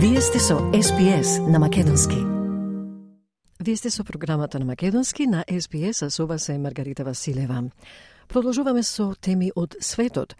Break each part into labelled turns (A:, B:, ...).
A: Вие сте со SPS на Македонски. Вие сте со програмата на Македонски на SPS, а со вас е Маргарита Василева. Продолжуваме со теми од светот.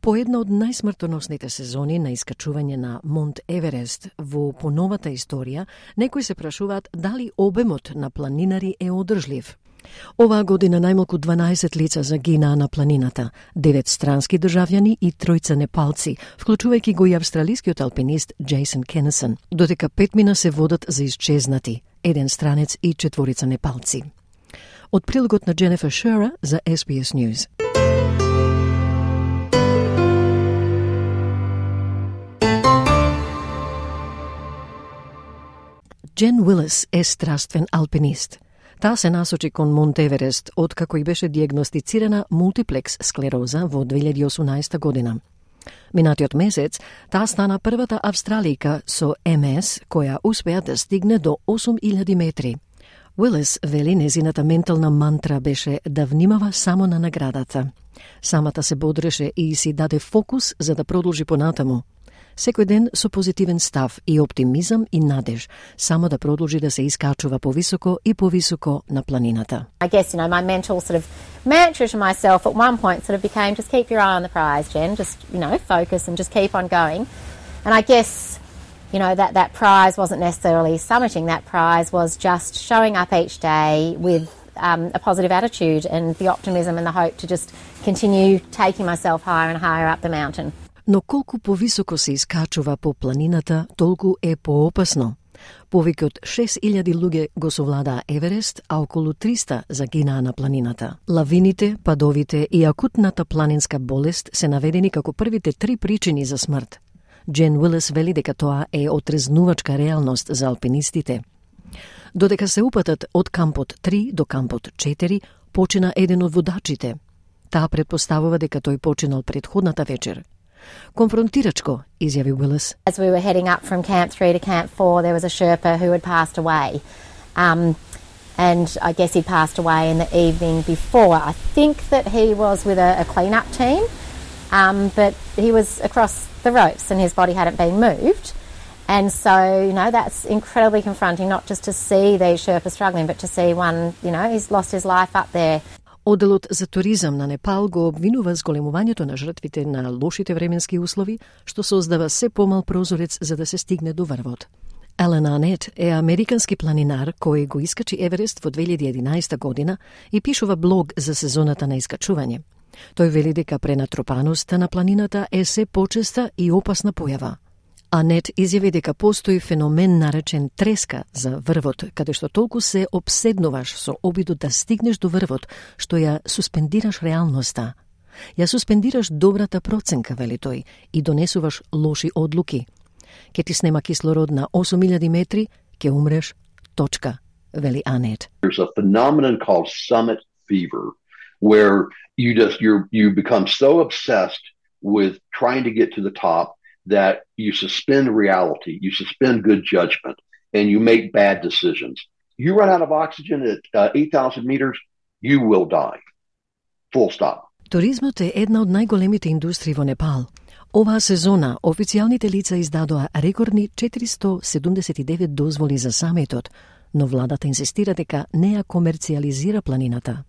A: По една од најсмртоносните сезони на искачување на Монт Еверест во поновата историја, некои се прашуваат дали обемот на планинари е одржлив. Оваа година најмалку 12 лица загинаа на планината, 9 странски државјани и тројца непалци, вклучувајќи го и австралискиот алпинист Джейсон Кенесон, додека пет мина се водат за исчезнати, еден странец и четворица непалци. Од прилогот на Дженефер Шера за SBS News. Джен Уилес е страствен алпинист. Таа се насочи кон Монтеверест откако и беше диагностицирана мултиплекс склероза во 2018 година. Минатиот месец, таа стана првата австралијка со МС која успеа да стигне до 8000 метри. Уилес вели незината ментална мантра беше да внимава само на наградата. Самата се бодреше и си даде фокус за да продолжи понатаму. Секој ден со позитивен став и оптимизам и надеж, само да продолжи да се искачува повисоко и повисоко на планината.
B: I guess, you know, my mental sort of mantra to myself at one point sort of became just keep your eye on the prize, Jen, just, you know, focus and just keep on going. And I guess, you know, that, that prize wasn't necessarily summiting, that prize was just showing up each day with um, a positive attitude and the optimism and the hope to just continue taking myself higher and higher up the mountain.
A: Но колку повисоко се искачува по планината, толку е поопасно. Повеќе од 6000 луѓе го совладаа Еверест, а околу 300 загинаа на планината. Лавините, падовите и акутната планинска болест се наведени како првите три причини за смрт. Джен Уилес вели дека тоа е отрезнувачка реалност за алпинистите. Додека се упатат од кампот 3 до кампот 4, почина еден од водачите. Таа предпоставува дека тој починал предходната вечер – Konfrontirat izjavi Willis.
B: As we were heading up from Camp 3 to Camp 4, there was a Sherpa who had passed away. Um, and I guess he passed away in the evening before. I think that he was with a, a clean-up team, um, but he was across the ropes and his body hadn't been moved. And so, you know, that's incredibly confronting, not just to see these Sherpa struggling, but to see one, you know, he's lost his life up there.
A: Оделот за туризам на Непал го обвинува зголемувањето на жртвите на лошите временски услови, што создава се помал прозорец за да се стигне до врвот. Елена Анет е американски планинар кој го искачи Еверест во 2011 година и пишува блог за сезоната на искачување. Тој вели дека пренатропаноста на планината е се почеста и опасна појава. Анет изјави дека постои феномен наречен треска за врвот, каде што толку се обседнуваш со обидот да стигнеш до врвот, што ја суспендираш реалноста. Ја суспендираш добрата проценка, вели тој, и донесуваш лоши одлуки. Ке ти снема кислород на 8000 метри, ке умреш, точка, вели Анет.
C: There's a phenomenon called summit fever, where you just you you become so obsessed with trying to get to the top that you suspend reality, you suspend good judgment, and you make bad decisions. You run out of oxygen at uh, 8,000 meters, you will die. Full stop.
A: Туризмот е една од најголемите индустрии во Непал. Оваа сезона официјалните лица издадоа рекордни 479 дозволи за саметот, но владата инсистира дека не ја комерцијализира планината.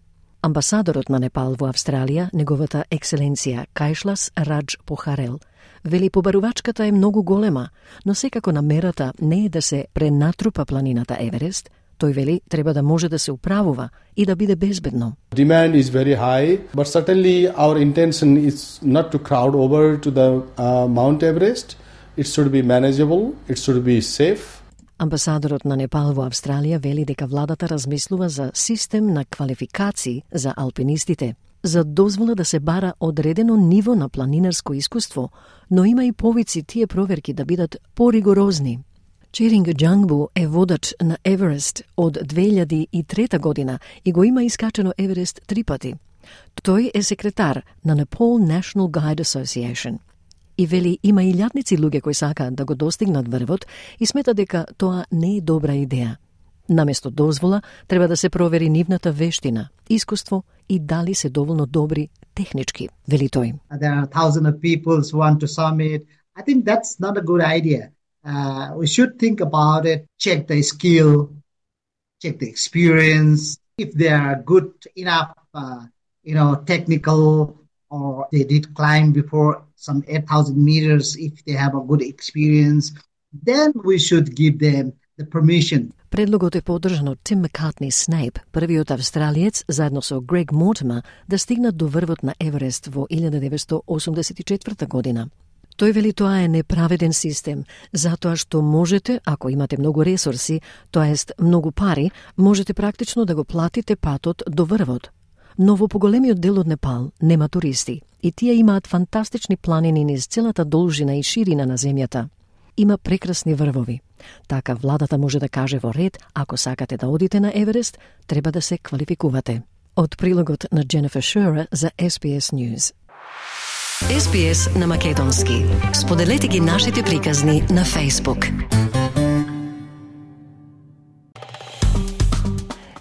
A: Амбасадорот на Непал во Австралија, неговата екселенција Кајшлас Радж Похарел, вели побарувачката е многу голема, но секако намерата не е да се пренатрупа планината Еверест, тој вели треба да може да се управува и да биде безбедно.
D: Demand is very high, but certainly our intention is not to crowd over to the uh, Mount Everest. It should be manageable, it should be safe,
A: Амбасадорот на Непал во Австралија вели дека владата размислува за систем на квалификации за алпинистите, за дозвола да се бара одредено ниво на планинарско искуство, но има и повици тие проверки да бидат поригорозни. Черинг Джангбу е водач на Еверест од 2003 година и го има искачено Еверест три пати. Тој е секретар на Nepal National Guide Association – и вели има и илјадници луѓе кои сакаат да го достигнат врвот и смета дека тоа не е добра идеја. Наместо дозвола, треба да се провери нивната вештина, искуство и дали се доволно добри технички, вели тој.
E: Uh, there are thousands of people who want to summit. I think that's not a good idea. uh, we should think about it, check the skill, check the experience, if they are good enough, uh, you know, technical or they did climb before some 8,000 meters, if they have a good experience, then we should give them the permission.
A: Предлогот е поддржан од Тим Маккартни Снейп, првиот австралиец заедно со Грег Мортима да стигнат до врвот на Еверест во 1984 година. Тој вели тоа е неправеден систем, затоа што можете, ако имате многу ресурси, тоа ест многу пари, можете практично да го платите патот до врвот. Но во поголемиот дел од Непал нема туристи и тие имаат фантастични планини низ целата должина и ширина на земјата. Има прекрасни врвови. Така владата може да каже во ред, ако сакате да одите на Еверест, треба да се квалификувате. Од прилогот на Дженефер Шура за SBS News.
F: SBS на Македонски. Споделете ги нашите приказни на Facebook.